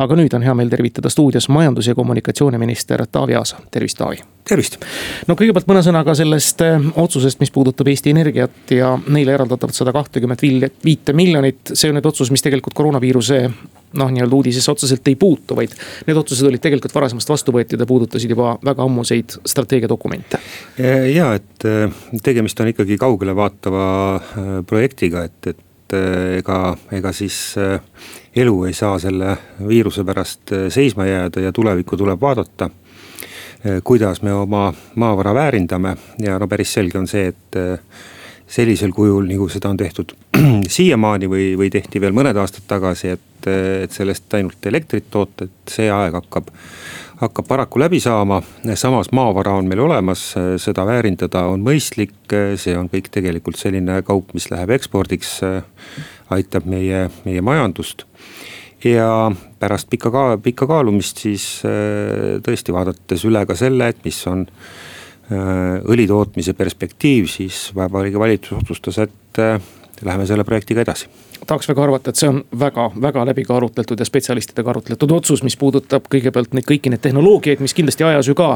Aga nüüd on hea meel tervitada stuudios majandus- ja kommunikatsiooniminister Taavi Aasa, tervist, Taavi. tervist. no kõigepealt mõne sõnaga sellest eh, otsusest, mis puudutab Eesti Energiat ja neile eraldatavat sada kahtekümmet viite miljonit. see on nüüd otsus, mis tegelikult koroonaviiruse noh, nii-öelda uudisesse otseselt ei puutu, vaid need otsused olid tegelikult varasemast vastu võetud ja puudutasid juba väga ammuseid strateegiadokumente. ja, et äh, tegemist on ikkagi kaugele vaatava äh, projektiga, et, et äh, ega, ega siis elu ei saa selle viiruse pärast seisma jääda ja tulevikku tuleb vaadata. kuidas me oma maavara väärindame ja no päris selge on see, et sellisel kujul, nagu seda on tehtud siiamaani või, või tehti veel mõned aastad tagasi, et, et sellest ainult elektrit toota, et see aeg hakkab. hakkab paraku läbi saama, samas maavara on meil olemas, seda väärindada on mõistlik, see on kõik tegelikult selline kaup, mis läheb ekspordiks. aitab meie, meie majandust ja pärast pikka ka-, pikka kaalumist siis tõesti vaadates üle ka selle, et mis on Äh, õli tootmise perspektiiv, siis Vabariigi Valitsus otsustas, et äh, läheme selle projektiga edasi tahaks väga arvata, et see on väga, väga läbi ka arutletud ja spetsialistidega arutletud otsus, mis puudutab kõigepealt neid kõiki neid tehnoloogiaid, mis kindlasti ajas ju ka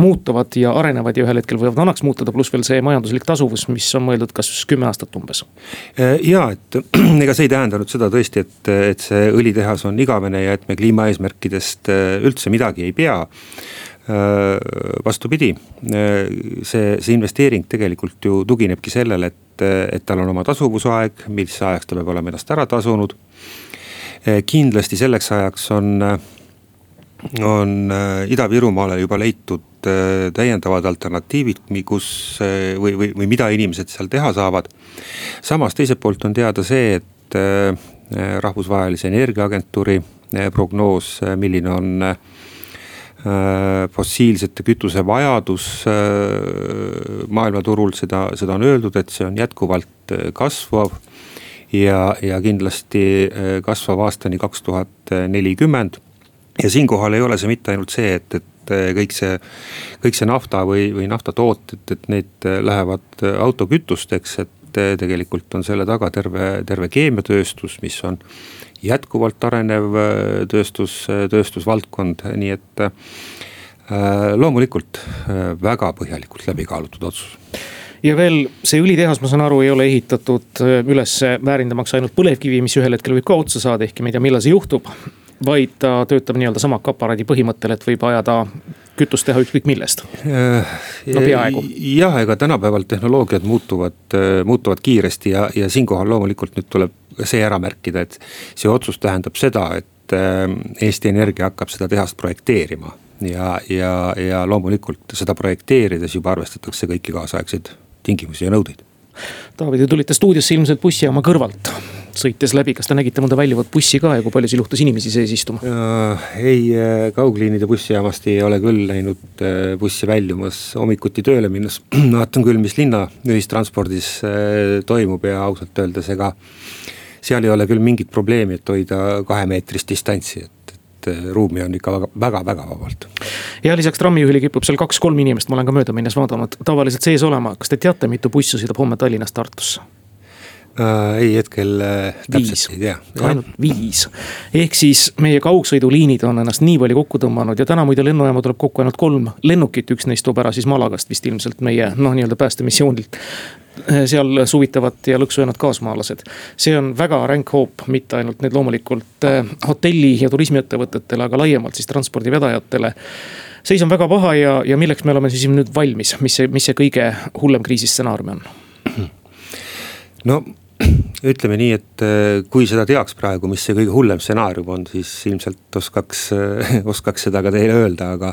muutuvad ja arenevad ja ühel hetkel võivad vanaks muutuda, pluss veel see majanduslik tasuvus, mis on mõeldud kas kümme aastat umbes. Äh, ja et ega see ei tähendanud seda tõesti, et, et see õlitehas on igavene ja et me kliimaeesmärkidest üldse midagi ei pea Äh, vastupidi, äh, see, see investeering tegelikult ju tuginebki sellele, et, et tal on oma tasuvusaeg, mis ajaks ta peab olema ennast ära tasunud. Äh, kindlasti selleks ajaks on, on Ida-Virumaale juba leitud täiendavad alternatiivid, kus või, või, või mida inimesed seal teha saavad. samas teiselt poolt on teada see, et rahvusvahelise energiaagentuuri prognoos, milline on Äh, fossiilsete kütuse vajadus äh, maailmaturul, seda, seda on öeldud, et see on jätkuvalt äh, kasvav. ja, ja kindlasti kasvav aastani kaks tuhat nelikümmend. ja siinkohal ei ole see mitte ainult see, et, et kõik see, kõik see nafta või, või naftatooted, et need lähevad autokütusteks, et tegelikult on selle taga terve, terve keemiatööstus, mis on jätkuvalt arenev äh, tööstus, äh, tööstusvaldkond, nii et äh, loomulikult väga põhjalikult läbi kaalutud otsus ja veel see õlitehas, ma saan aru, ei ole ehitatud üles väärindamaks ainult põlevkivi, mis ühel hetkel võib ka otsa saada, ehkki me ei tea, millal see juhtub. vaid ta töötab nii-öelda sama aparaadi põhimõttel, et võib ajada kütust teha ükskõik millest. no peaaegu. jah, ega tänapäeval tehnoloogiad muutuvad, muutuvad kiiresti ja, ja siinkohal loomulikult nüüd tuleb see ära märkida, et see otsus tähendab seda, et äh, Eesti Energia hakkab seda tehast projekteerima ja, ja, ja loomulikult seda projekteerides juba arvestatakse kõiki kaasaegseid tingimusi ja nõudeid. Taavi, te tulite stuudiosse ilmselt bussijaama kõrvalt sõites läbi, kas te nägite mõnda väljuvat bussi ka ja kui palju seal juhtus inimesi sees istuma äh,? ei, äh, kaugliinide bussijaamast ei ole küll näinud äh, bussi väljumas, hommikuti tööle minnes vaatan küll, mis linna ühistranspordis toimub ja ausalt öeldes ega seal ei ole küll mingit probleemi, et hoida kahemeetrist distantsi, et, et ruumi on ikka väga, väga, väga vabalt. ja lisaks trammijuhile kipub seal kaks-kolm inimest, ma olen ka mööda minnes vaadanud, tavaliselt sees olema, kas te teate, mitu bussi sõidab homme Tallinnast Tartusse? Äh,? ei, hetkel äh, täpselt ei tea. ainult viis, ehk siis meie kaugsõiduliinid on ennast nii palju kokku tõmmanud ja täna muide lennujaama tuleb kokku ainult kolm lennukit, üks neist toob ära siis Malagast vist ilmselt meie noh, nii-öelda päästemissioonilt äh, seal suvitavad ja lõksu jäänud kaasmaalased. see on väga ränk hoop, mitte ainult nüüd loomulikult äh, hotelli ja turismiettevõtetele, aga laiemalt siis transpordivedajatele. seis on väga paha ja, ja milleks me oleme siis nüüd valmis, mis see, mis see kõige hullem kriisistsenaarium on? no ütleme nii, et äh, kui seda teaks praegu, mis see kõige hullem stsenaarium on, siis ilmselt oskaks, äh, oskaks seda ka teile öelda, aga.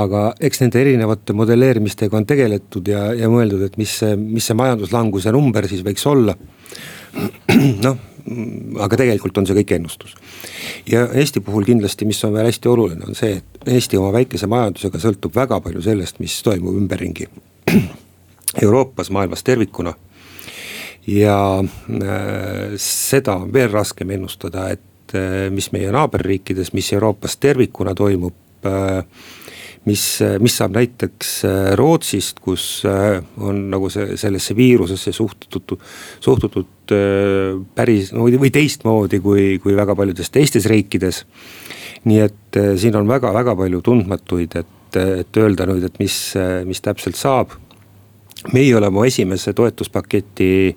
aga eks nende erinevate modelleerimistega on tegeletud ja, ja mõeldud, et mis see, mis see majanduslanguse number siis võiks olla. noh, aga tegelikult on see kõik ennustus. ja Eesti puhul kindlasti, mis on veel hästi oluline, on see, et Eesti oma väikese majandusega sõltub väga palju sellest, mis toimub ümberringi. Euroopas, maailmas tervikuna ja äh, seda on veel raskem ennustada, et äh, mis meie naaberriikides, mis Euroopas tervikuna toimub. Äh, mis, mis saab näiteks Rootsist, kus on nagu see, sellesse viirusesse suhtutud, suhtutud päris või, või teistmoodi kui, kui väga paljudes teistes riikides. nii et siin on väga-väga palju tundmatuid, et, et öelda nüüd, et mis, mis täpselt saab. Meie oleme esimese toetuspaketi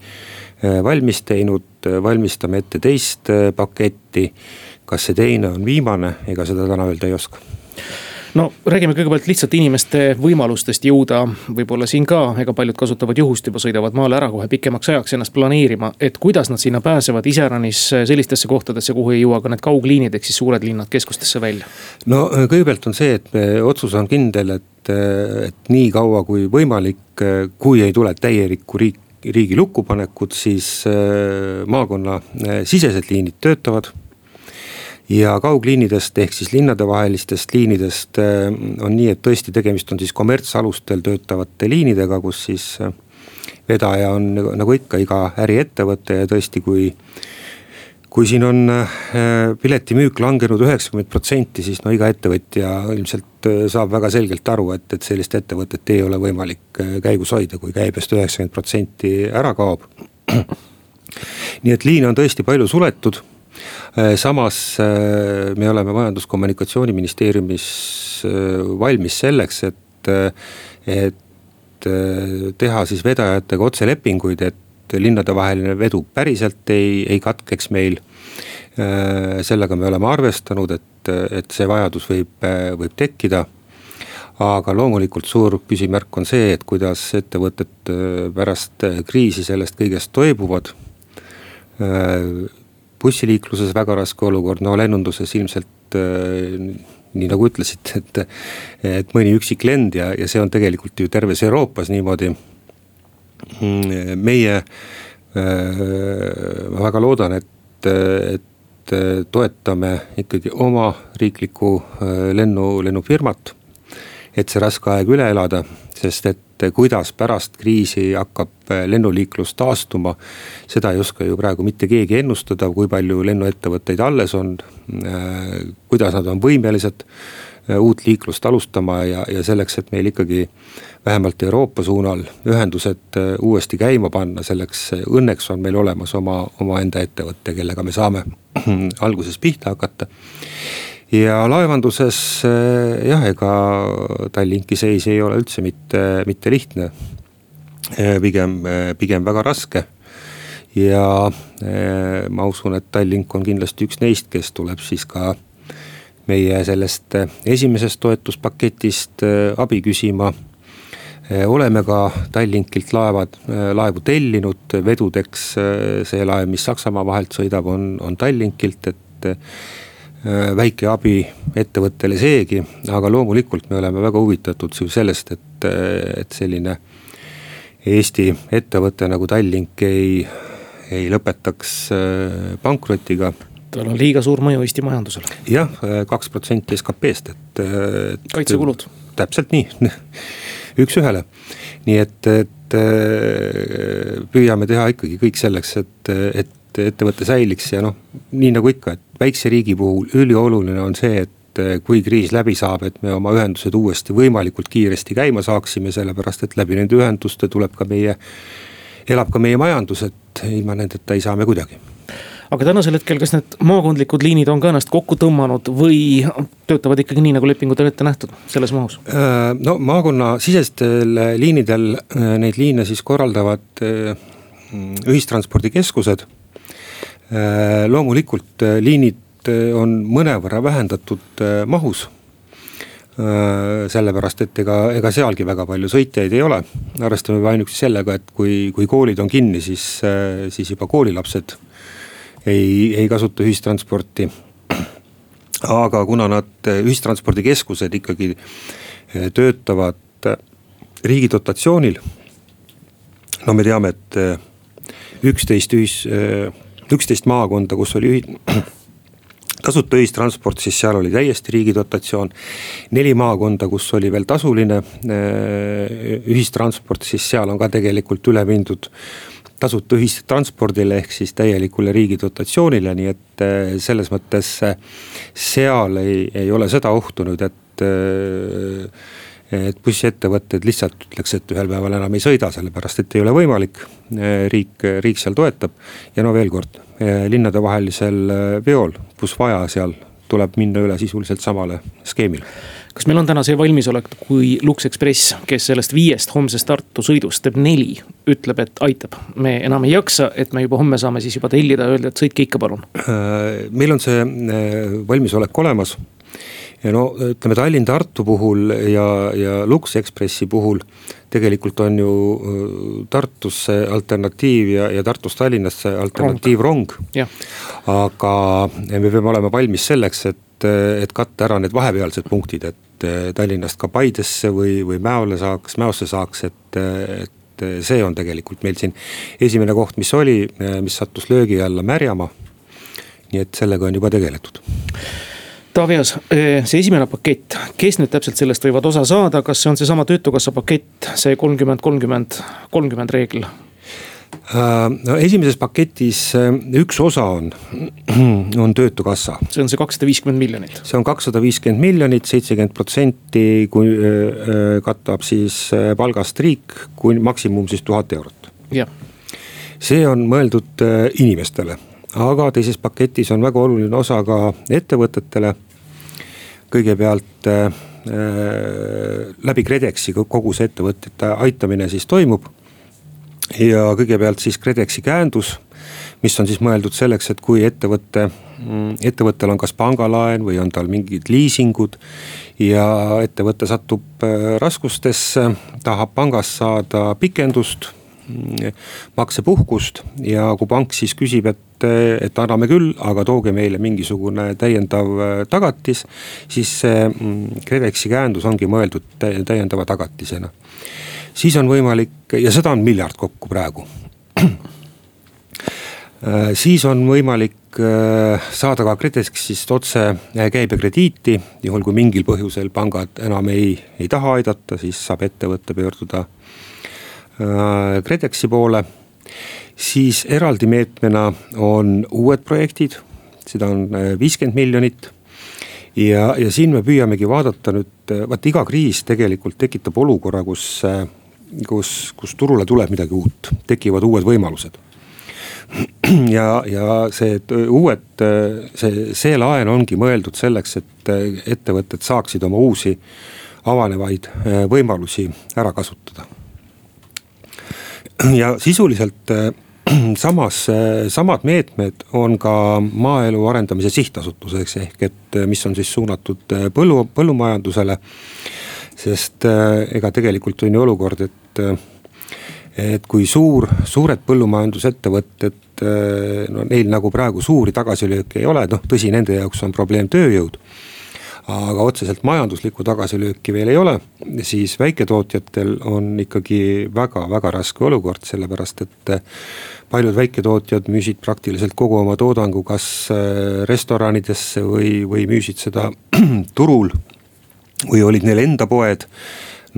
valmis teinud, valmistame ette teist paketti. Kas see teine on viimane, ega seda täna öelda ei oska no räägime kõigepealt lihtsalt inimeste võimalustest jõuda, võib-olla siin ka, ega paljud kasutavad juhust juba, sõidavad maale ära kohe pikemaks ajaks ennast planeerima. et kuidas nad sinna pääsevad iseäranis sellistesse kohtadesse, kuhu ei jõua ka need kaugliinid, ehk siis suured linnad keskustesse välja? no kõigepealt on see, et otsus on kindel, et, et nii kaua kui võimalik, kui ei tule täielikku riik, riigi lukkupanekut, siis maakonnasisesed liinid töötavad ja kaugliinidest ehk siis linnadevahelistest liinidest äh, on nii, et tõesti tegemist on siis kommertsalustel töötavate liinidega, kus siis äh, vedaja on nagu ikka iga äriettevõte ja tõesti, kui kui siin on äh, piletimüük langenud üheksakümmend protsenti, siis no iga ettevõtja ilmselt saab väga selgelt aru, et, et sellist ettevõtet ei ole võimalik käigus hoida, kui käibest üheksakümmend protsenti ära kaob. nii et liine on tõesti palju suletud samas äh, me oleme Majandus-Kommunikatsiooniministeeriumis äh, valmis selleks, et, et teha siis vedajatega otselepinguid, et linnadevaheline vedu päriselt ei, ei katkeks meil. sellega me oleme arvestanud, et, et see vajadus võib, võib tekkida aga loomulikult suur küsimärk on see, et kuidas ettevõtted pärast kriisi sellest kõigest toibuvad bussiliikluses väga raske olukord, no lennunduses ilmselt äh, nii nagu ütlesite, et, et mõni üksik lend ja, ja see on tegelikult ju terves Euroopas niimoodi. Mm, meie äh,, ma väga loodan, et, et toetame ikkagi oma riiklikku äh, lennu, lennufirmat. et see raske aeg üle elada, sest et et kuidas pärast kriisi hakkab äh, lennuliiklus taastuma. seda ei oska ju praegu mitte keegi ennustada, kui palju lennuettevõtteid alles on, äh, kuidas nad on võimelised äh, uut liiklust alustama ja, ja selleks, et meil ikkagi vähemalt Euroopa suunal ühendused uuesti käima panna, selleks õnneks on meil olemas oma, omaenda ettevõte, kellega me saame alguses pihta hakata ja laevanduses eh, jah, ega Tallinki seis ei ole üldse mitte, mitte lihtne. Eh, pigem, eh, pigem väga raske. ja ma usun, et Tallink on kindlasti üks neist, kes tuleb siis ka meie sellest esimesest toetuspaketist abi küsima oleme ka Tallinkilt laevad, laevu tellinud vedudeks, see laev, mis Saksamaa vahelt sõidab, on, on Tallinkilt, et väike abi ettevõttele seegi, aga loomulikult me oleme väga huvitatud sellest, et, äh, et selline Eesti ettevõte nagu Tallink ei, ei lõpetaks äh, pankrotiga tal on liiga suur mõju Eesti majandusele. jah, kaks protsenti SKP-st, et, et. kaitsekulud. täpselt nii üks-ühele. nii et, et püüame teha ikkagi kõik selleks, et, et ettevõte säiliks ja noh, nii nagu ikka, et väikse riigi puhul ülioluline on see, et eh, kui kriis läbi saab, et me oma ühendused uuesti võimalikult kiiresti käima saaksime, sellepärast et läbi nende ühenduste tuleb ka meie, elab ka meie majandus, et ilma nendeta ei saa me kuidagi aga tänasel hetkel, kas need maakondlikud liinid on ka ennast kokku tõmmanud või töötavad ikkagi nii, nagu lepingud on ette nähtud, selles mahus? Äh, no maakonnasisestel liinidel äh, neid liine siis korraldavad äh, ühistranspordikeskused loomulikult äh, liinid äh, on mõnevõrra vähendatud mahus. sellepärast, et ega, ega sealgi väga palju sõitjaid ei ole. arvestame juba ainuüksi sellega, et kui, kui koolid on kinni, siis, siis juba koolilapsed ei, ei kasuta ühistransporti. aga kuna nad, ühistranspordikeskused ikkagi töötavad riigi dotatsioonil. no me teame, et üksteist ühis üksteist maakonda, kus oli ühi-, tasuta ühistransport, siis seal oli täiesti riigi dotatsioon. neli maakonda, kus oli veel tasuline äh, ühistransport, siis seal on ka tegelikult üle mindud tasuta ühistranspordile ehk siis täielikule riigi dotatsioonile, nii et äh, selles mõttes äh, seal ei, ei ole seda ohtu nüüd, et et bussiettevõtted lihtsalt ütleks, et ühel päeval enam ei sõida, sellepärast et ei ole võimalik. riik, riik seal toetab ja no veel kord, linnadevahelisel veol, kus vaja, seal tuleb minna üle sisuliselt samale skeemile kas meil on täna see valmisolek, kui Lux Express, kes sellest viiest homsest Tartu sõidust teeb neli, ütleb, et aitab. me enam ei jaksa, et me juba homme saame siis juba tellida ja öelda, et sõitke ikka, palun. Äh, meil on see äh, valmisolek olemas. Ja no ütleme Tallinn-Tartu puhul ja, ja Lux Expressi puhul tegelikult on ju äh, Tartusse alternatiiv ja, ja Tartust Tallinnasse alternatiivrong. aga me peame olema valmis selleks, et et katta ära need vahepealsed punktid, et et Tallinnast ka Paidesse või, või Mäole saaks, Mäosse saaks, et, et see on tegelikult meil siin esimene koht, mis oli, mis sattus löögi alla Märjamaa. nii et sellega on juba tegeletud. Taavi Aas, see esimene pakett, kes nüüd täpselt sellest võivad osa saada, kas see on seesama töötukassa pakett, see kolmkümmend, kolmkümmend, kolmkümmend reegel? Äh, no esimeses paketis äh, üks osa on, on töötukassa. see on see kakssada viiskümmend miljonit. see on kakssada viiskümmend miljonit, seitsekümmend protsenti, kui äh, katab siis palgast riik, kui maksimum siis tuhat eurot. see on mõeldud inimestele, aga teises paketis on väga oluline osa ka ettevõtetele. Kõigepealt läbi KredExi kogu see ettevõtete aitamine siis toimub ja kõigepealt siis KredExi käendus, mis on siis mõeldud selleks, et kui ettevõte, mm, ettevõttel on kas pangalaen või on tal mingid liisingud. ja ettevõte satub äh, raskustesse, tahab pangast saada pikendust, maksepuhkust ja kui pank siis küsib, et, et anname küll, aga tooge meile mingisugune täiendav äh, tagatis. siis see mm, KredExi käendus ongi mõeldud täiendava tagatisena siis on võimalik ja seda on miljard kokku praegu siis on võimalik äh, saada ka KredExist otse äh, käibekrediiti, juhul kui mingil põhjusel pangad enam ei, ei taha aidata, siis saab ettevõte pöörduda äh, KredExi poole. siis eraldi meetmena on uued projektid, seda on viiskümmend miljonit ja, ja siin me püüamegi vaadata nüüd, vaat iga kriis tegelikult tekitab olukorra, kus kus, kus turule tuleb midagi uut, tekivad uued võimalused. ja, ja see uued, see, see laen ongi mõeldud selleks, et ettevõtted saaksid oma uusi avanevaid võimalusi ära kasutada. ja sisuliselt eh, samas, eh, samad meetmed on ka maaelu arendamise sihtasutuseks ehk et mis on siis suunatud põllu, põllumajandusele. Sest äh, ega tegelikult on ju olukord, et, äh, et kui suur, suured põllumajandusettevõtted, äh, no neil nagu praegu suuri tagasilööke ei ole, noh tõsi, nende jaoks on probleem tööjõud aga otseselt majanduslikku tagasilööki veel ei ole, siis väiketootjatel on ikkagi väga-väga raske olukord, sellepärast et paljud väiketootjad müüsid praktiliselt kogu oma toodangu kas restoranidesse või, või müüsid seda turul või olid neil enda poed.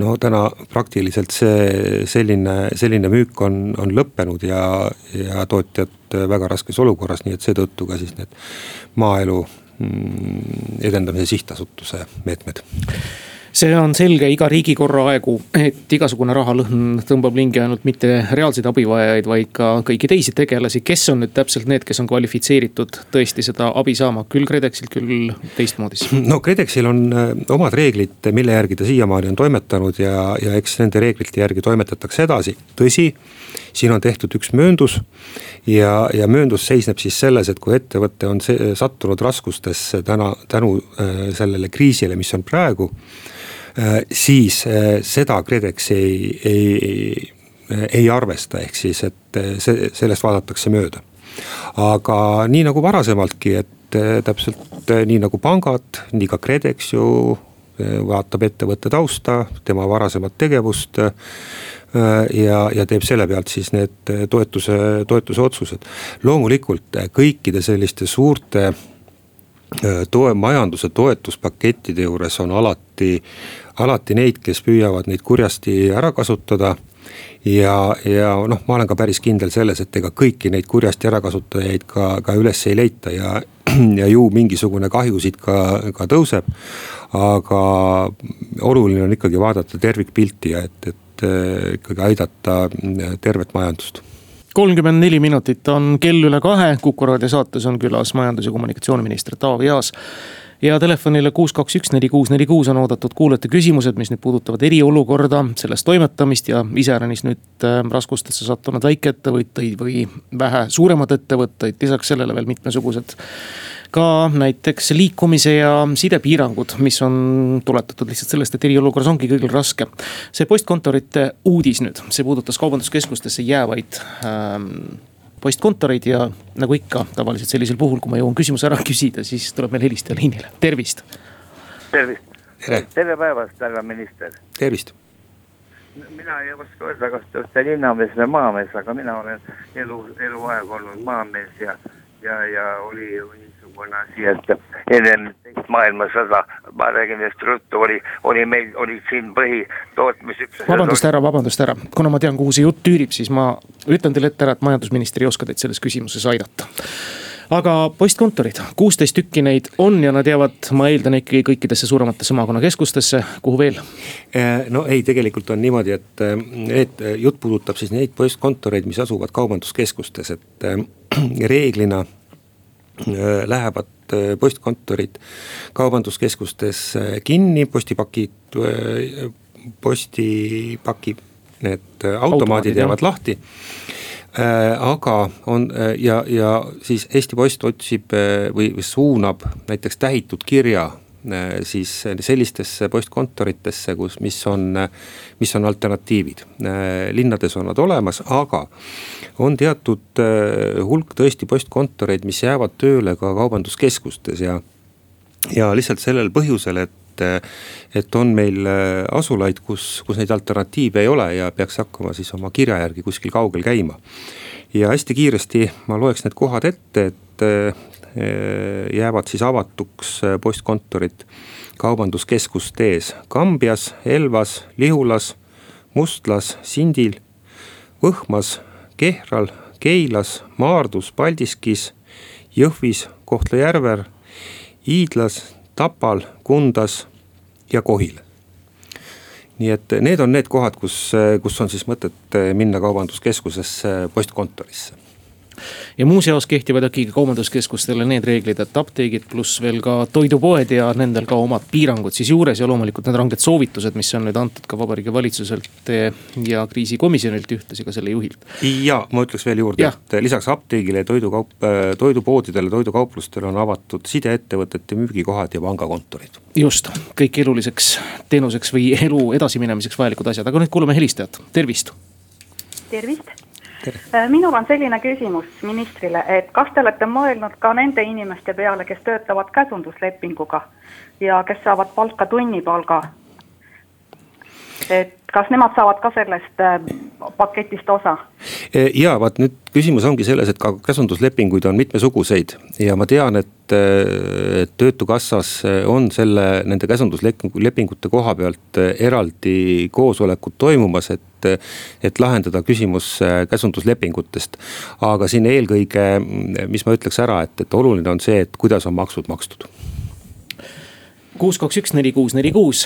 no täna praktiliselt see selline, selline müük on, on lõppenud ja, ja tootjad väga raskes olukorras, nii et seetõttu ka siis need maaelu edendamise sihtasutuse meetmed see on selge iga riigikorra aegu, et igasugune rahalõhn tõmbab lingi ainult mitte reaalseid abivajajaid, vaid ka kõiki teisi tegelasi. kes on nüüd täpselt need, kes on kvalifitseeritud tõesti seda abi saama, küll KredExilt, küll teistmoodi siis? no KredExil on äh, omad reeglid, mille järgi ta siiamaani on toimetanud ja, ja eks nende reeglite järgi toimetatakse edasi, tõsi siin on tehtud üks mööndus ja, ja mööndus seisneb siis selles, et kui ettevõte on see, sattunud raskustesse täna, tänu äh, sellele kriisile, mis on praegu siis äh, seda KredEx ei, ei, ei arvesta, ehk siis, et äh, see, sellest vaadatakse mööda. aga nii nagu varasemaltki, et täpselt nii nagu pangad, nii ka KredEx ju vaatab ettevõtte tausta, tema varasemat tegevust ja, ja teeb selle pealt siis need toetuse, toetuse otsused. loomulikult kõikide selliste suurte toe, majanduse toetuspakettide juures on alati, alati neid, kes püüavad neid kurjasti ära kasutada ja, ja noh, ma olen ka päris kindel selles, et ega kõiki neid kurjasti ärakasutajaid ka, ka üles ei leita ja, ja ju mingisugune kahju siit ka, ka tõuseb. aga oluline on ikkagi vaadata tervikpilti ja et, et ikkagi aidata tervet majandust kolmkümmend neli minutit on kell üle kahe, Kuku raadio saates on külas majandus- ja kommunikatsiooniminister Taavi Aas. Ja telefonile kuus, kaks, üks, neli, kuus, neli, kuus on oodatud kuulajate küsimused, mis nüüd puudutavad eriolukorda, sellest toimetamist ja iseäranis nüüd äh, raskustesse sattunud väikeettevõtteid või vähe suuremad ettevõtteid, lisaks sellele veel mitmesugused ka näiteks liikumise ja sidepiirangud, mis on tuletatud lihtsalt sellest, et eriolukorras ongi kõigil raske. see postkontorite uudis nüüd, see puudutas kaubanduskeskustesse jäävaid ähm, postkontoreid ja nagu ikka tavaliselt sellisel puhul, kui ma jõuan küsimuse ära küsida, siis tuleb meil helistaja liinile, tervist. tervist, tere, päevast, härra minister. tervist. mina ei oska öelda, kas te olete linnamees või maamees, aga mina olen elu, eluaeg olnud maamees ja, ja, ja oli, niisugune asi, et enne teist maailmasõda, ma räägin just ruttu, oli, oli meil, olid siin põhitootmisüksused. vabandust, härra, vabandust, härra, kuna ma tean, kuhu see jutt tüürib, siis ma ütlen teile ette ära, et majandusminister ei oska teid selles küsimuses aidata aga postkontorid, kuusteist tükki neid on ja nad jäävad, ma eeldan ikkagi kõikidesse suurematesse maakonnakeskustesse, kuhu veel? Eh, no ei, tegelikult on niimoodi, et, et jutt puudutab siis neid postkontoreid, mis asuvad kaubanduskeskustes, et reeglina lähevad äh, postkontorid kaubanduskeskustes äh, kinni, postipakid, postipaki, need automaadid jäävad lahti aga on ja, ja siis Eesti Post otsib või suunab näiteks tähitud kirja Äh, siis sellistesse postkontoritesse, kus, mis on, mis on alternatiivid. Äh, linnades on nad olemas, aga on teatud äh, hulk tõesti postkontoreid, mis jäävad tööle ka kaubanduskeskustes ja, ja lihtsalt sellel põhjusel, et et on meil asulaid, kus, kus neid alternatiive ei ole ja peaks hakkama siis oma kirja järgi kuskil kaugel käima. ja hästi kiiresti ma loeks need kohad ette, et Eh, jäävad siis avatuks eh, postkontorid kaubanduskeskuste ees Kambjas, Elvas, Lihulas, Mustlas, Sindil, Võhmas, Kehral, Keilas, Maardus, Paldiskis, Jõhvis, Kohtla-Järvel, Iidlas, Tapal, Kundas ja Kohil. Nii et need on need kohad, kus, kus on siis mõtet minna kaubanduskeskusesse postkontorisse ja muuseas kehtivad ikkagi kaubanduskeskustele need reeglid, et apteegid pluss veel ka toidupoed ja nendel ka omad piirangud siis juures ja loomulikult need ranged soovitused, mis on nüüd antud ka Vabariigi Valitsuselt ja kriisikomisjonilt, ühtlasi ka selle juhilt. ja ma ütleks veel juurde, et lisaks apteegile, toidukaup, toidupoodidele, toidukauplustele on avatud sideettevõtete müügikohad ja pangakontorid. just, kõik eluliseks teenuseks või elu edasiminemiseks vajalikud asjad, aga nüüd kuulame helistajat, tervist. tervist minul on selline küsimus ministrile, et kas te olete mõelnud ka nende inimeste peale, kes töötavad käsunduslepinguga ja kes saavad palka tunnipalga? et kas nemad saavad ka sellest äh, paketist osa? E, ja vaat nüüd küsimus ongi selles, et ka käsunduslepinguid on mitmesuguseid ja ma tean, et äh, töötukassas on selle, nende käsunduslepingute koha pealt eraldi koosolekud toimumas, et et lahendada küsimus käsunduslepingutest. aga siin eelkõige, mis ma ütleks ära, et, et oluline on see, et kuidas on maksud makstud kuus, kaks, üks, neli, kuus, neli, kuus.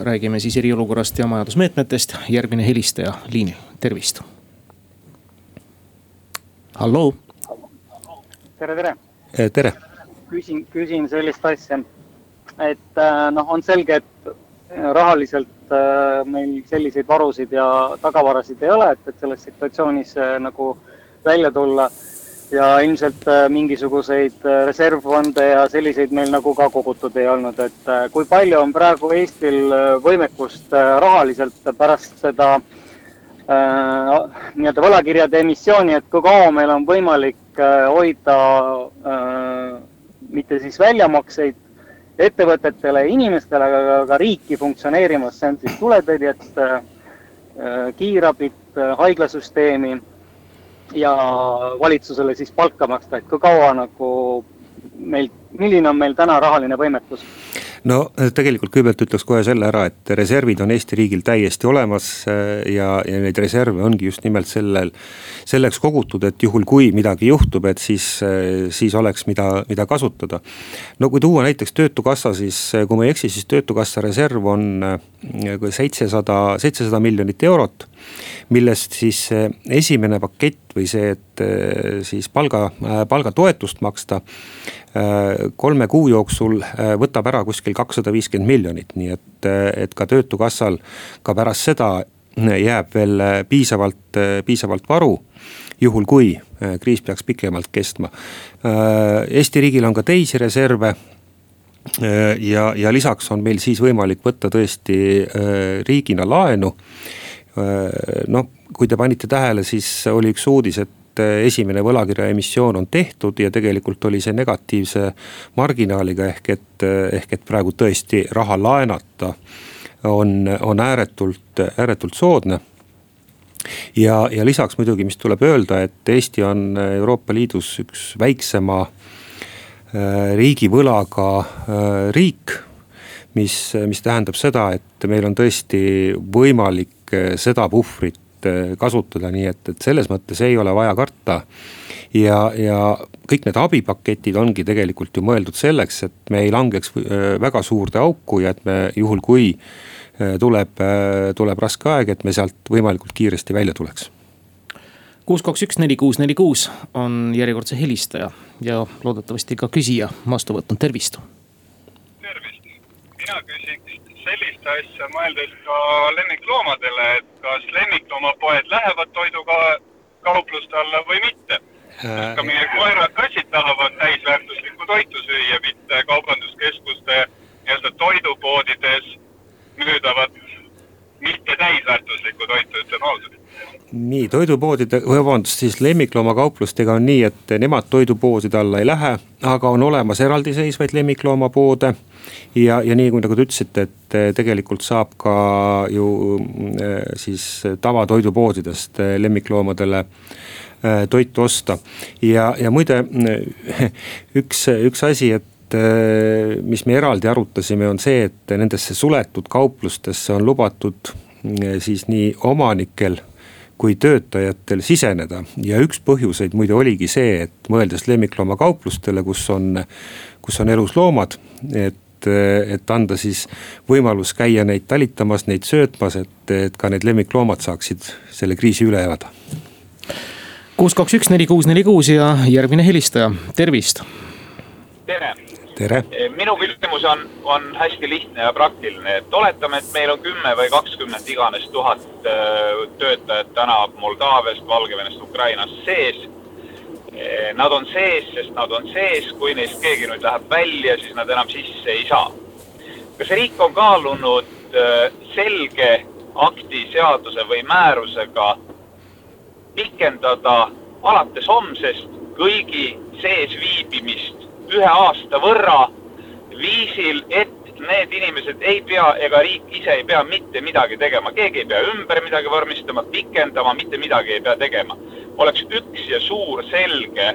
räägime siis eriolukorrast ja majandusmeetmetest. järgmine helistaja liinil, tervist. halloo. tere, tere. Eh, tere. küsin, küsin sellist asja, et äh, noh, on selge, et rahaliselt äh, meil selliseid varusid ja tagavarasid ei ole, et, et selles situatsioonis nagu välja tulla ja ilmselt äh, mingisuguseid äh, reservfonde ja selliseid meil nagu ka kogutud ei olnud, et äh, kui palju on praegu Eestil võimekust rahaliselt pärast seda äh, nii-öelda võlakirjade emissiooni, et kui kaua meil on võimalik äh, hoida äh, mitte siis väljamakseid ettevõtetele ja inimestele, aga ka riiki funktsioneerimas, see on siis tuletõrjet, kiirabit, haiglasüsteemi ja valitsusele siis palka maksta, et kui kaua nagu meilt milline on meil täna rahaline võimekus? no tegelikult kõigepealt ütleks kohe selle ära, et reservid on Eesti riigil täiesti olemas äh, ja, ja neid reserve ongi just nimelt sellel, selleks kogutud, et juhul kui midagi juhtub, et siis, äh, siis oleks, mida, mida kasutada. no kui tuua näiteks töötukassa, siis kui ma ei eksi, siis töötukassa reserv on seitsesada, seitsesada miljonit eurot millest siis esimene pakett või see, et siis palga, palgatoetust maksta kolme kuu jooksul äh, võtab ära kuskil kakssada viiskümmend miljonit, nii et, äh, et ka töötukassal ka pärast seda jääb veel äh, piisavalt, piisavalt varu juhul kui kriis peaks pikemalt kestma. Eesti riigil on ka teisi reserve ja, ja lisaks on meil siis võimalik võtta tõesti riigina laenu. Noh, kui te panite tähele, siis oli üks uudis, et eh, esimene võlakirja emissioon on tehtud ja tegelikult oli see negatiivse marginaaliga, ehk et, eh, ehk et praegu tõesti raha laenata on, on ääretult, ääretult soodne ja, ja lisaks muidugi, mis tuleb öelda, et Eesti on Euroopa Liidus üks väiksema riigivõlaga riik. mis, mis tähendab seda, et meil on tõesti võimalik seda puhvrit Eh, kasutada, nii et, et selles mõttes ei ole vaja karta. ja, ja kõik need abipaketid ongi tegelikult ju mõeldud selleks, et me ei langeks eh, väga suurde auku ja et me juhul, kui eh, tuleb, tuleb raske aeg, et me sealt võimalikult kiiresti välja tuleks kuus, kaks, üks, neli, kuus, neli, kuus on järjekordse helistaja ja loodetavasti ka küsija vastu võtnud, tervist. tervist, mina küsiks sellist asja, mõeldes ka lemmikloomadele, et kas lemmikloomapoed lähevad toiduga kaupluste alla või mitte. sest ka meie koerad-kassid tahavad täisväärtuslikku toitu süüa, mitte kaubanduskeskuste nii-öelda toidupoodides müüdavat mitte täisväärtuslikku toitu, ütlen ausalt nii toidupoodide, vabandust, siis lemmikloomakauplustega on nii, et nemad toidupoodide alla ei lähe, aga on olemas eraldiseisvaid lemmikloomapoode. ja, ja nii nagu te ütlesite, et eh, tegelikult saab ka ju eh, siis tavatoidupoodidest eh, lemmikloomadele toitu osta. ja, ja muide üks, üks asi, et mis me eraldi arutasime, on see, et nendesse suletud kauplustesse on lubatud siis nii omanikel kui töötajatel siseneda ja üks põhjuseid muide oligi see, et mõeldes lemmikloomakauplustele, kus on, kus on elus loomad, et et anda siis võimalus käia neid talitamas, neid söötmas, et, et ka need lemmikloomad saaksid selle kriisi üle elada. kuus, kaks, üks, neli, kuus, neli, kuus ja järgmine helistaja, tervist. tere tere. minu küsimus on, on hästi lihtne ja praktiline, et oletame, et meil on kümme või kakskümmend iganes tuhat äh, töötajat täna Moldaaviast, Valgevenest, Ukrainast sees. Äh, nad on sees, sest nad on sees, kui neist keegi nüüd läheb välja, siis nad enam sisse ei saa. kas riik on kaalunud selge akti, seaduse või määrusega pikendada alates homsest kõigi sees viibimist ühe aasta võrra viisil, et need inimesed ei pea ega riik ise ei pea mitte midagi tegema, keegi ei pea ümber midagi vormistama, pikendama, mitte midagi ei pea tegema. oleks üks ja suur selge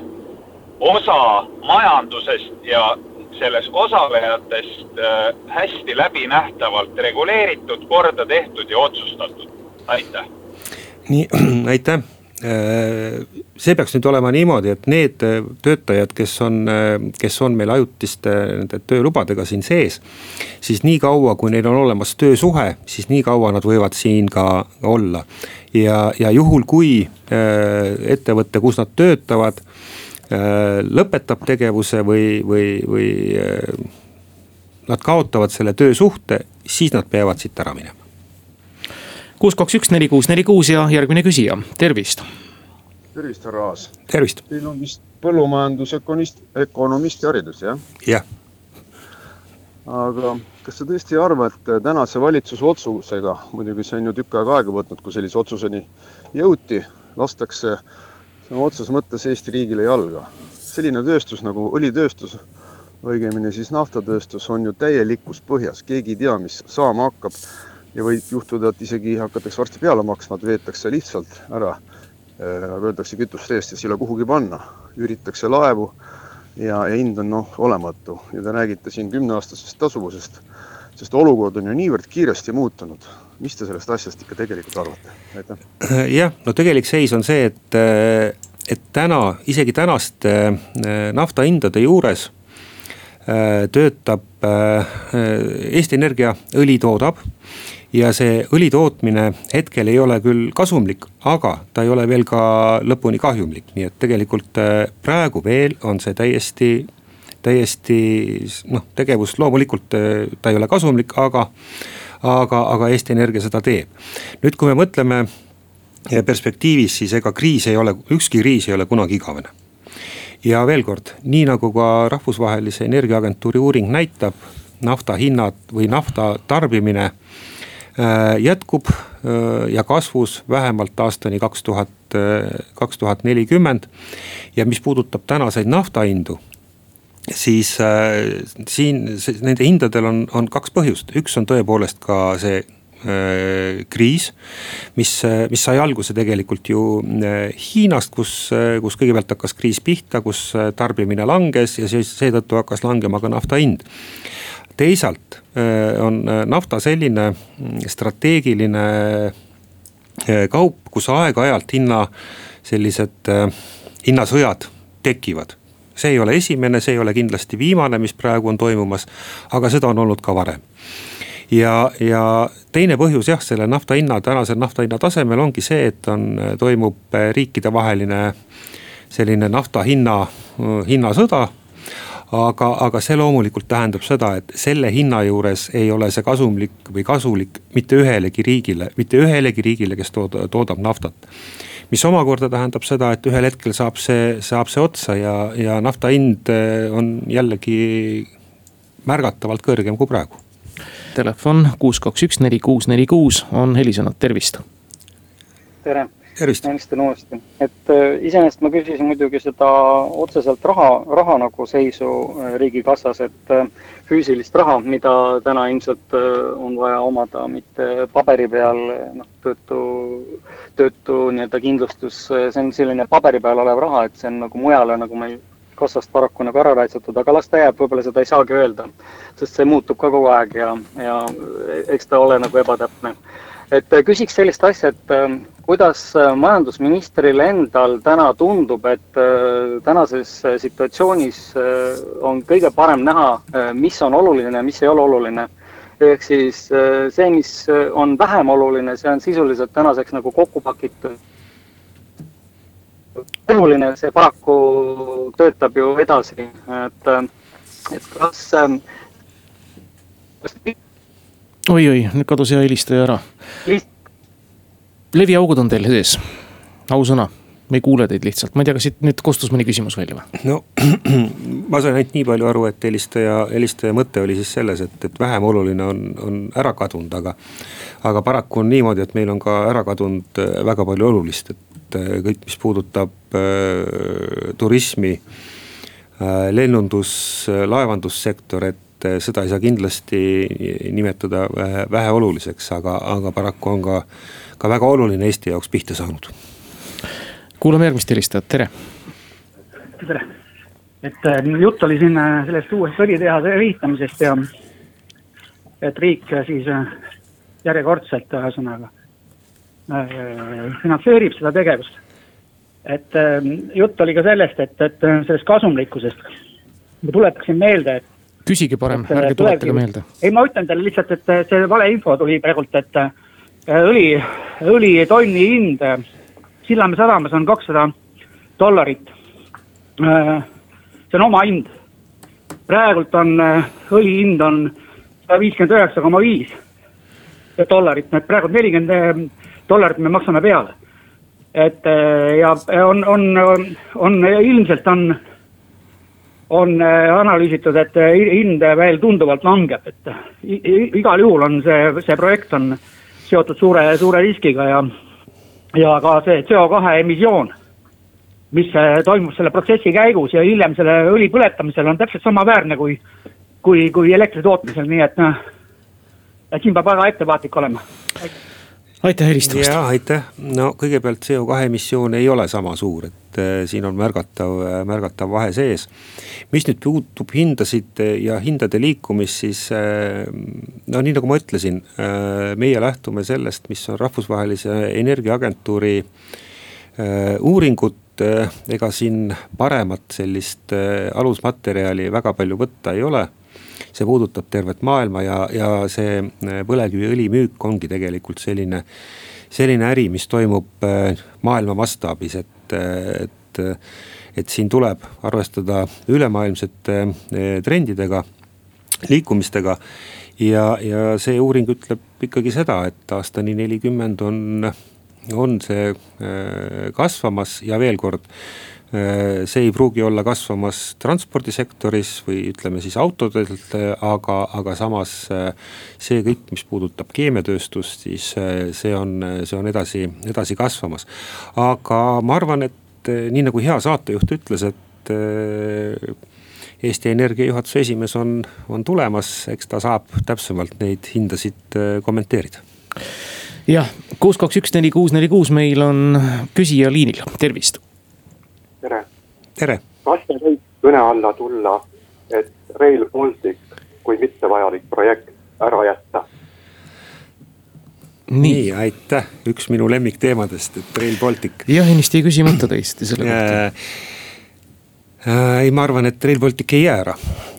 osa majandusest ja selles osalejatest äh, hästi läbinähtavalt reguleeritud, korda tehtud ja otsustatud. aitäh. nii, aitäh Äh, see peaks nüüd olema niimoodi, et need äh, töötajad, kes on, äh, kes on meil ajutiste nende töölubadega siin sees. siis nii kaua, kui neil on olemas töösuhe, siis nii kaua nad võivad siin ka olla. ja, ja juhul, kui ettevõte, kus nad töötavad, lõpetab tegevuse või, või, või nad kaotavad selle töösuhte, siis nad peavad siit ära minema kuus, kaks, üks, neli, kuus, neli, kuus ja järgmine küsija, tervist. tervist, härra Aas. tervist. Teil on vist põllumajandusökonist, ökonomisti haridus, jah? jah. aga kas te tõesti ei arva, et tänase valitsuse otsusega, muidugi see on ju tükk aega aega võtnud, kui sellise otsuseni jõuti, lastakse sõna otseses mõttes Eesti riigile jalga. selline tööstus nagu õlitööstus, õigemini siis naftatööstus on ju täielikus põhjas, keegi ei tea, mis saama hakkab ja võib juhtuda, et isegi hakatakse varsti peale maksma, et veetakse lihtsalt ära, äh, nagu öeldakse, kütust eest ja siis ei ole kuhugi panna. üüritakse laevu ja, ja hind on noh, olematu ja te räägite siin kümneaastasest tasuvusest, sest olukord on ju niivõrd kiiresti muutunud. mis te sellest asjast ikka tegelikult arvate, aitäh? jah, no tegelik seis on see, et, et täna, isegi tänaste naftahindade juures töötab Eesti Energia õli toodab ja see õli tootmine hetkel ei ole küll kasumlik, aga ta ei ole veel ka lõpuni kahjumlik, nii et tegelikult äh, praegu veel on see täiesti, täiesti noh, tegevus loomulikult äh, ta ei ole kasumlik, aga, aga, aga Eesti Energia seda teeb. nüüd, kui me mõtleme perspektiivis, siis ega kriis ei ole, ükski kriis ei ole kunagi igavene ja veel kord, nii nagu ka rahvusvahelise energiaagentuuri uuring näitab, nafta hinnad või nafta tarbimine Äh, jätkub äh, ja kasvus vähemalt aastani kaks tuhat, äh, kaks tuhat nelikümmend. ja mis puudutab tänaseid naftahindu, siis äh, siin nende hindadel on, on kaks põhjust, üks on tõepoolest ka see äh, kriis, mis, mis sai alguse tegelikult ju äh, Hiinast, kus, kus kõigepealt hakkas kriis pihta, kus tarbimine langes ja siis seetõttu hakkas langema ka nafta hind teisalt äh, on äh, nafta selline mm, strateegiline äh, kaup, kus aeg-ajalt hinna sellised hinnasõjad tekivad. see ei ole esimene, see ei ole kindlasti viimane, mis praegu on toimumas, aga seda on olnud ka varem ja, ja teine põhjus jah, selle nafta hinna, tänase nafta hinna tasemel ongi see, et on, toimub riikidevaheline selline nafta hinna, hinnasõda aga, aga see loomulikult tähendab seda, et selle hinna juures ei ole see kasumlik või kasulik mitte ühelegi riigile, mitte ühelegi riigile, kes tood, toodab naftat. mis omakorda tähendab seda, et ühel hetkel saab see, saab see otsa ja, ja nafta hind eh, on jällegi märgatavalt kõrgem kui praegu. Telefon kuus, kaks, üks, neli, kuus, neli, kuus on helisenud, tervist. tere helistan uuesti, et äh, iseenesest ma küsisin muidugi seda otseselt raha, raha nagu seisu äh, riigikassas, et äh, füüsilist raha, mida täna ilmselt on vaja omada, mitte paberi peal, noh, töötu, töötu nii-öelda kindlustus, see on selline paberi peal olev raha, et see on nagu mujale nagu meil kassast paraku nagu ära raitsatud, aga las ta jääb, võib-olla seda ei saagi öelda. sest see muutub ka kogu aeg ja, ja eks ta ole nagu ebatäpne. Et küsiks sellist asja, et kuidas äh, majandusministril endal täna tundub, et äh, tänases äh, situatsioonis on kõige parem näha, mis on oluline mis ei ole oluline? ehk siis see, mis on vähem oluline, see on sisuliselt tänaseks nagu kokku pakitud. oluline, see paraku töötab ju edasi, et, et kas, kas oi-oi, nüüd kadus hea helistaja ära leviaugud on teil sees, ausõna me ei kuule teid lihtsalt, ma ei tea, kas siit nüüd kostus mõni küsimus välja või? no ma sain ainult nii palju aru, et helistaja, helistaja mõte oli siis selles, et, et vähem oluline on, on ära kadunud, aga. aga paraku on niimoodi, et meil on ka ära kadunud äh, väga palju olulist, et äh, kõik, mis puudutab äh, turismi äh,, lennundus, laevandussektor, et seda ei saa kindlasti nimetada väheoluliseks, aga, aga paraku on ka ka väga oluline Eesti jaoks pihta saanud. kuulame järgmist helistajat, tere. tere, et äh, jutt oli siin äh, sellest uuest õlitehase ehitamisest ja et riik siis järjekordselt ühesõnaga finantseerib seda tegevust. et jutt oli ka sellest, et, et sellest kasumlikkusest. ma tuletaksin meelde, et. Küsige parem, ärge tuletage meelde. ei, ma ütlen teile lihtsalt, et see valeinfo tuli praegult, et õli, õlitonni hind Sillamäe sadamas on kakssada dollarit. Äh, see on omahind. praegult on äh, õli hind on sada viiskümmend üheksa koma viis dollarit, nii et praegu nelikümmend äh, dollarit me maksame peale. et ja on, on, on, on ilmselt on, on analüüsitud, et hind veel tunduvalt langeb, et igal juhul on see, see projekt on seotud suure, suure riskiga ja, ja ka see CO2 emissioon, mis äh, toimub selle protsessi käigus ja hiljem selle õli põletamisel on täpselt samaväärne kui, kui, kui elektri tootmisel, nii et noh, et siin peab väga ettevaatlik olema. aitäh helistamast. ja aitäh, no kõigepealt CO2 emissioon ei ole sama suur, et siin on märgatav, märgatav vahe sees. mis nüüd puutub hindasid ja hindade liikumist, siis no nii nagu ma ütlesin, meie lähtume sellest, mis on rahvusvahelise energiaagentuuri uuringud ega siin paremat sellist alusmaterjali väga palju võtta ei ole see puudutab tervet maailma ja, ja see põlevkiviõli müük ongi tegelikult selline, selline äri, mis toimub maailma mastaabis, et, äh, et, et siin tuleb arvestada ülemaailmsete trendidega, liikumistega. ja, ja see uuring ütleb ikkagi seda, et aastani nelikümmend on, on see kasvamas ja veel kord see ei pruugi olla kasvamas transpordisektoris või ütleme siis autodelt, aga, aga samas äh, see kõik, mis puudutab keemiatööstust, siis äh, see on, see on edasi, edasi kasvamas. aga ma arvan, et nii nagu hea saatejuht ütles, et Eesti Energia juhatuse esimees on, on tulemas, eks ta saab täpsemalt neid hindasid kommenteerida. Jah, kuus, kaks, üks, neli, kuus, neli, kuus, meil on küsija liinil, tervist tere. tere. kas te võib kõne alla tulla, et Rail Baltic kui mittevajalik projekt ära jätta? nii, aitäh, üks minu lemmikteemadest, et Rail Baltic. jah, ennist jäi küsimata tõesti selle kohta äh, ei, ma arvan, et Rail Baltic ei jää ära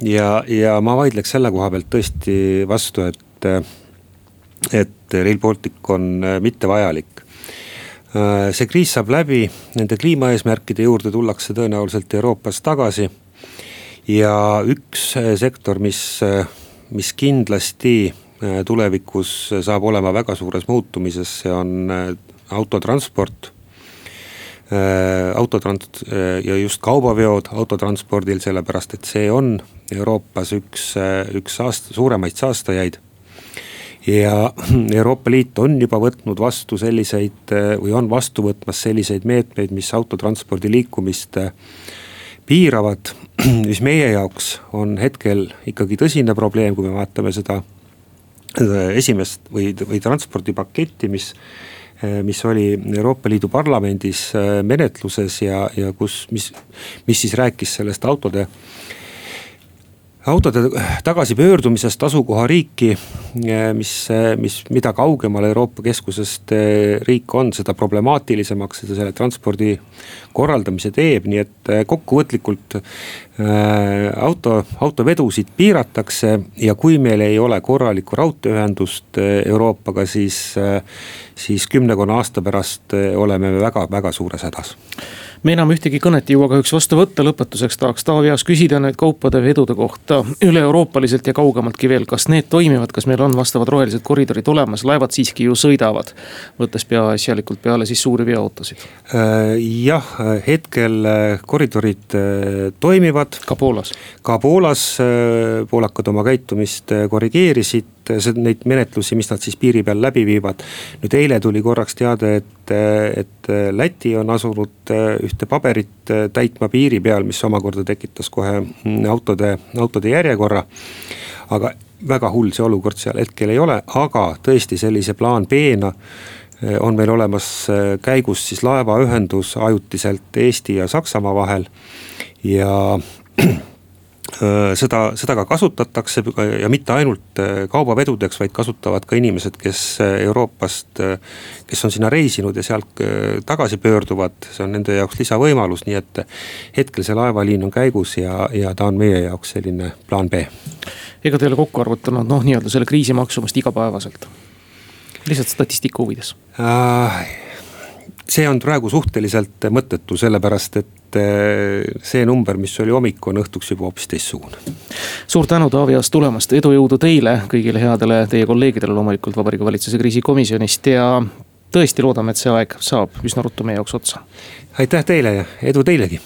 ja, ja ma vaidleks selle koha pealt tõesti vastu, et, et Rail Baltic on mittevajalik. Äh, see kriis saab läbi, nende kliimaeesmärkide juurde tullakse tõenäoliselt Euroopas tagasi. ja üks äh, sektor, mis, äh, mis kindlasti tulevikus saab olema väga suures muutumises, see on autotransport autotrans- ja just kaubaveod autotranspordil, sellepärast et see on Euroopas üks, üks saast-, suuremaid saastajaid ja Euroopa Liit on juba võtnud vastu selliseid või on vastu võtmas selliseid meetmeid, mis autotranspordi liikumist äh, piiravad. mis meie jaoks on hetkel ikkagi tõsine probleem, kui me vaatame seda esimest või, või transpordipaketti, mis äh, mis oli Euroopa Liidu parlamendis äh, menetluses ja, ja kus, mis, mis siis rääkis sellest autode autode tagasipöördumisest asukohariiki, mis, mis, mida kaugemal Euroopa keskusest eh, riik on, seda problemaatilisemaks seda selle transpordi korraldamise teeb, nii et eh, kokkuvõtlikult äh, auto, autovedusid piiratakse ja kui meil ei ole korralikku raudteeühendust Euroopaga, siis siis kümnekonna aasta pärast oleme me väga-väga suures hädas me enam ühtegi kõnet ei jõua kahjuks vastu võtta, lõpetuseks tahaks Taavi Aas küsida nüüd kaupade vedude kohta üle-euroopaliselt ja kaugemaltki veel, kas need toimivad, kas meil on vastavad rohelised koridorid olemas, laevad siiski ju sõidavad. võttes peaasjalikult peale siis suuri veoautosid. Äh, jah, hetkel äh, koridorid äh, toimivad. ka Poolas? ka Poolas poolakad oma käitumist korrigeerisid neid menetlusi, mis nad siis piiri peal läbi viivad. nüüd eile tuli korraks teade, et, et Läti on asunud ühte paberit täitma piiri peal, mis omakorda tekitas kohe autode, autode järjekorra. aga väga hull see olukord seal hetkel ei ole, aga tõesti sellise plaan B-na on meil olemas käigus siis laevaühendus ajutiselt Eesti ja Saksamaa vahel ja seda, seda ka kasutatakse ja mitte ainult kaubavedudeks, vaid kasutavad ka inimesed, kes Euroopast, kes on sinna reisinud ja sealt tagasi pöörduvad, see on nende jaoks lisavõimalus, nii et hetkel see laevaliin on käigus ja, ja ta on meie jaoks selline plaan B. ega te ei ole kokku arvutanud noh, nii-öelda selle kriisi maksumust igapäevaselt? lihtsalt statistika huvides äh,. see on praegu suhteliselt mõttetu, sellepärast et et see number, mis oli hommikul, on õhtuks juba hoopis teistsugune. suur tänu, Taavi Aas tulemast, edu, jõudu teile, kõigile headele teie kolleegidele loomulikult Vabariigi Valitsuse kriisikomisjonist ja tõesti loodame, et see aeg saab üsna ruttu meie jaoks otsa. aitäh teile ja edu teilegi